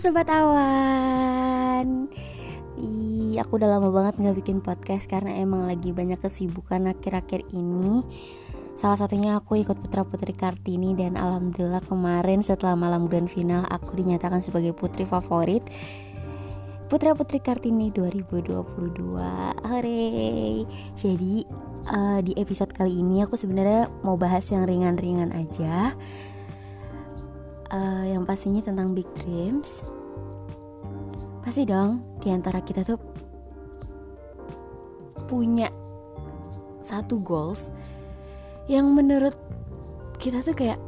Sobat Awan. Ih, aku udah lama banget gak bikin podcast karena emang lagi banyak kesibukan akhir-akhir ini. Salah satunya aku ikut Putra Putri Kartini dan Alhamdulillah kemarin setelah malam grand final aku dinyatakan sebagai putri favorit Putra Putri Kartini 2022 Hore. Jadi uh, di episode kali ini aku sebenarnya mau bahas yang ringan-ringan aja uh, Yang pastinya tentang big dreams Pasti dong di antara kita tuh Punya satu goals Yang menurut kita tuh kayak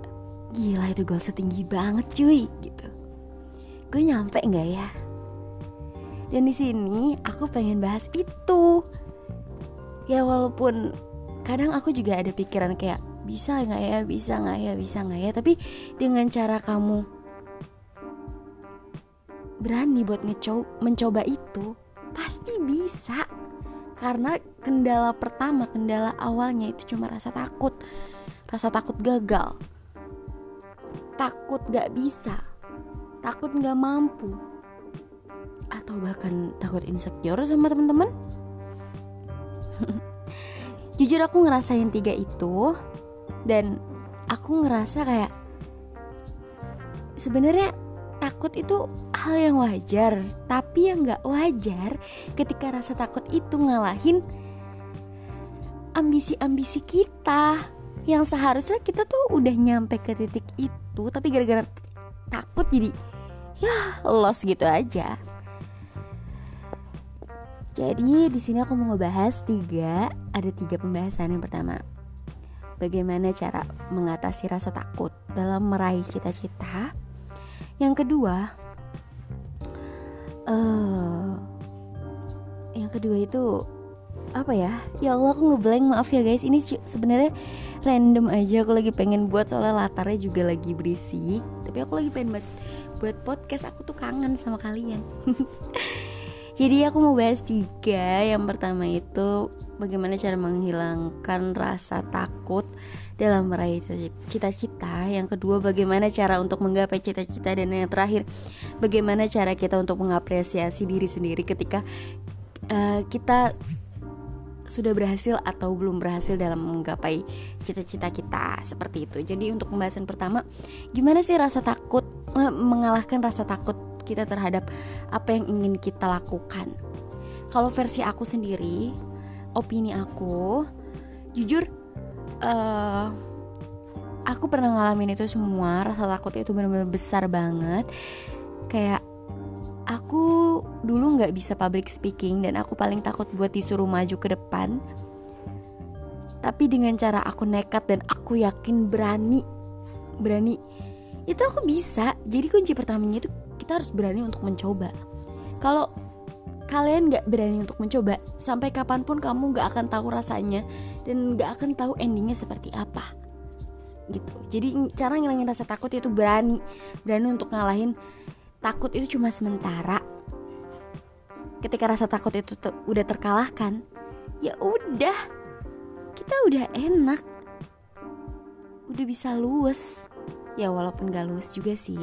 Gila itu goal setinggi banget cuy gitu Gue nyampe gak ya? Dan di sini aku pengen bahas itu. Ya walaupun kadang aku juga ada pikiran kayak bisa nggak ya, bisa nggak ya, bisa nggak ya. Tapi dengan cara kamu berani buat ngecoba mencoba itu, pasti bisa. Karena kendala pertama, kendala awalnya itu cuma rasa takut, rasa takut gagal, takut gak bisa, takut gak mampu, atau bahkan takut insecure sama teman-teman. Jujur aku ngerasain tiga itu dan aku ngerasa kayak sebenarnya takut itu hal yang wajar tapi yang nggak wajar ketika rasa takut itu ngalahin ambisi-ambisi kita yang seharusnya kita tuh udah nyampe ke titik itu tapi gara-gara takut jadi ya lost gitu aja jadi di sini aku mau ngebahas tiga, ada tiga pembahasan yang pertama. Bagaimana cara mengatasi rasa takut dalam meraih cita-cita. Yang kedua, uh, yang kedua itu apa ya? Ya Allah aku ngeblank maaf ya guys. Ini sebenarnya random aja. Aku lagi pengen buat soalnya latarnya juga lagi berisik. Tapi aku lagi pengen buat buat podcast. Aku tuh kangen sama kalian. Jadi aku mau bahas tiga. Yang pertama itu Bagaimana cara menghilangkan rasa takut Dalam meraih cita-cita. Yang kedua bagaimana cara untuk menggapai cita-cita. Dan yang terakhir Bagaimana cara kita untuk mengapresiasi diri sendiri Ketika uh, kita sudah berhasil atau belum berhasil dalam menggapai cita-cita kita. Seperti itu. Jadi untuk pembahasan pertama, gimana sih rasa takut eh, mengalahkan rasa takut kita terhadap apa yang ingin kita lakukan. Kalau versi aku sendiri, opini aku, jujur, uh, aku pernah ngalamin itu semua. Rasa takut itu benar-benar besar banget. Kayak aku dulu nggak bisa public speaking dan aku paling takut buat disuruh maju ke depan. Tapi dengan cara aku nekat dan aku yakin berani, berani itu aku bisa. Jadi kunci pertamanya itu kita harus berani untuk mencoba. Kalau kalian gak berani untuk mencoba sampai kapan pun kamu gak akan tahu rasanya dan gak akan tahu endingnya seperti apa. Gitu. Jadi cara ngilangin rasa takut itu berani. Berani untuk ngalahin. Takut itu cuma sementara. Ketika rasa takut itu te udah terkalahkan ya udah. Kita udah enak. Udah bisa luwes. Ya walaupun gak luwes juga sih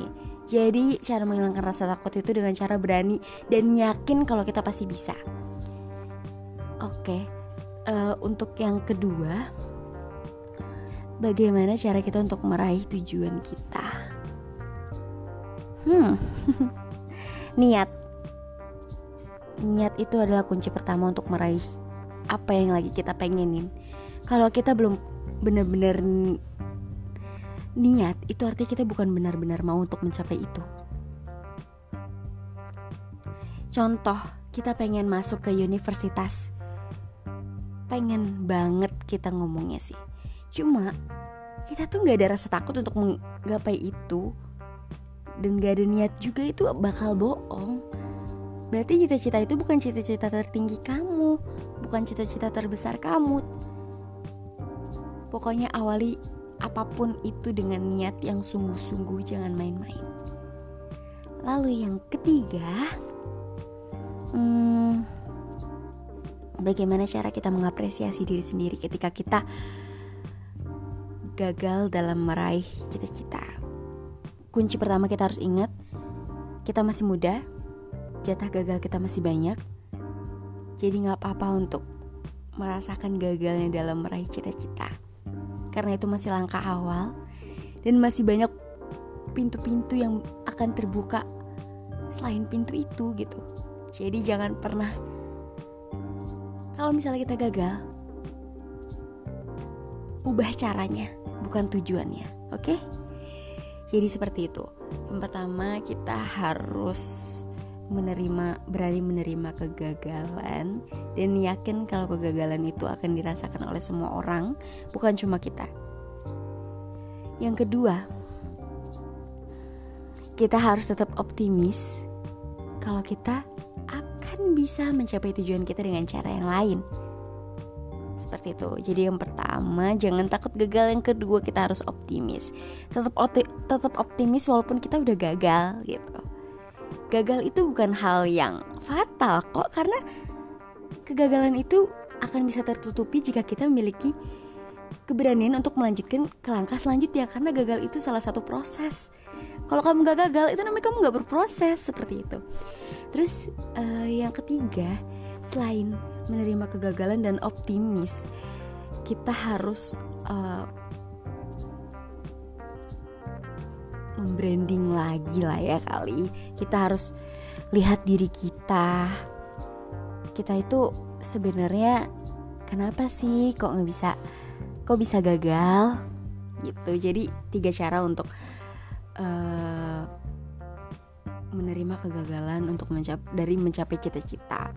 jadi cara menghilangkan rasa takut itu dengan cara berani dan yakin kalau kita pasti bisa. Oke, uh, untuk yang kedua, bagaimana cara kita untuk meraih tujuan kita? Hmm, niat. Niat itu adalah kunci pertama untuk meraih apa yang lagi kita pengenin. Kalau kita belum benar-benar niat itu artinya kita bukan benar-benar mau untuk mencapai itu. Contoh, kita pengen masuk ke universitas. Pengen banget kita ngomongnya sih. Cuma kita tuh nggak ada rasa takut untuk menggapai itu dan gak ada niat juga itu bakal bohong. Berarti cita-cita itu bukan cita-cita tertinggi kamu, bukan cita-cita terbesar kamu. Pokoknya awali apa pun itu dengan niat yang sungguh-sungguh jangan main-main lalu yang ketiga hmm, bagaimana cara kita mengapresiasi diri sendiri ketika kita gagal dalam meraih cita-cita kunci pertama kita harus ingat kita masih muda, jatah gagal kita masih banyak. Jadi nggak apa-apa untuk merasakan gagalnya dalam meraih cita-cita. Karena itu masih langkah awal dan masih banyak pintu-pintu yang akan terbuka selain pintu itu gitu. Jadi jangan pernah kalau misalnya kita gagal ubah caranya, bukan tujuannya. Oke? Okay? Jadi seperti itu. Yang pertama kita harus menerima berani menerima kegagalan dan yakin kalau kegagalan itu akan dirasakan oleh semua orang, bukan cuma kita. Yang kedua, kita harus tetap optimis kalau kita akan bisa mencapai tujuan kita dengan cara yang lain seperti itu. Jadi yang pertama jangan takut gagal, yang kedua kita harus optimis. Tetap tetap optimis walaupun kita udah gagal gitu. Gagal itu bukan hal yang fatal kok karena kegagalan itu akan bisa tertutupi jika kita memiliki keberanian untuk melanjutkan ke langkah selanjutnya karena gagal itu salah satu proses. Kalau kamu gak gagal itu namanya kamu gak berproses seperti itu. Terus uh, yang ketiga selain menerima kegagalan dan optimis kita harus uh, membranding lagi lah ya kali. Kita harus lihat diri kita. Kita itu sebenarnya kenapa sih kok nggak bisa kok bisa gagal? Gitu. Jadi tiga cara untuk uh, menerima kegagalan untuk mencap dari mencapai cita-cita.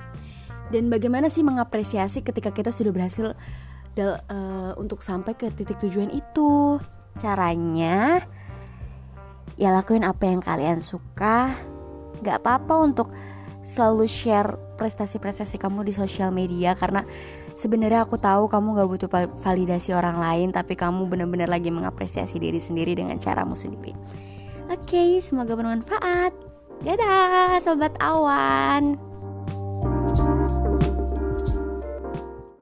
Dan bagaimana sih mengapresiasi ketika kita sudah berhasil uh, untuk sampai ke titik tujuan itu? Caranya ya lakuin apa yang kalian suka. Gak apa-apa untuk selalu share prestasi-prestasi kamu di sosial media karena sebenarnya aku tahu kamu gak butuh validasi orang lain tapi kamu benar-benar lagi mengapresiasi diri sendiri dengan caramu sendiri. Oke semoga bermanfaat. Dadah sobat awan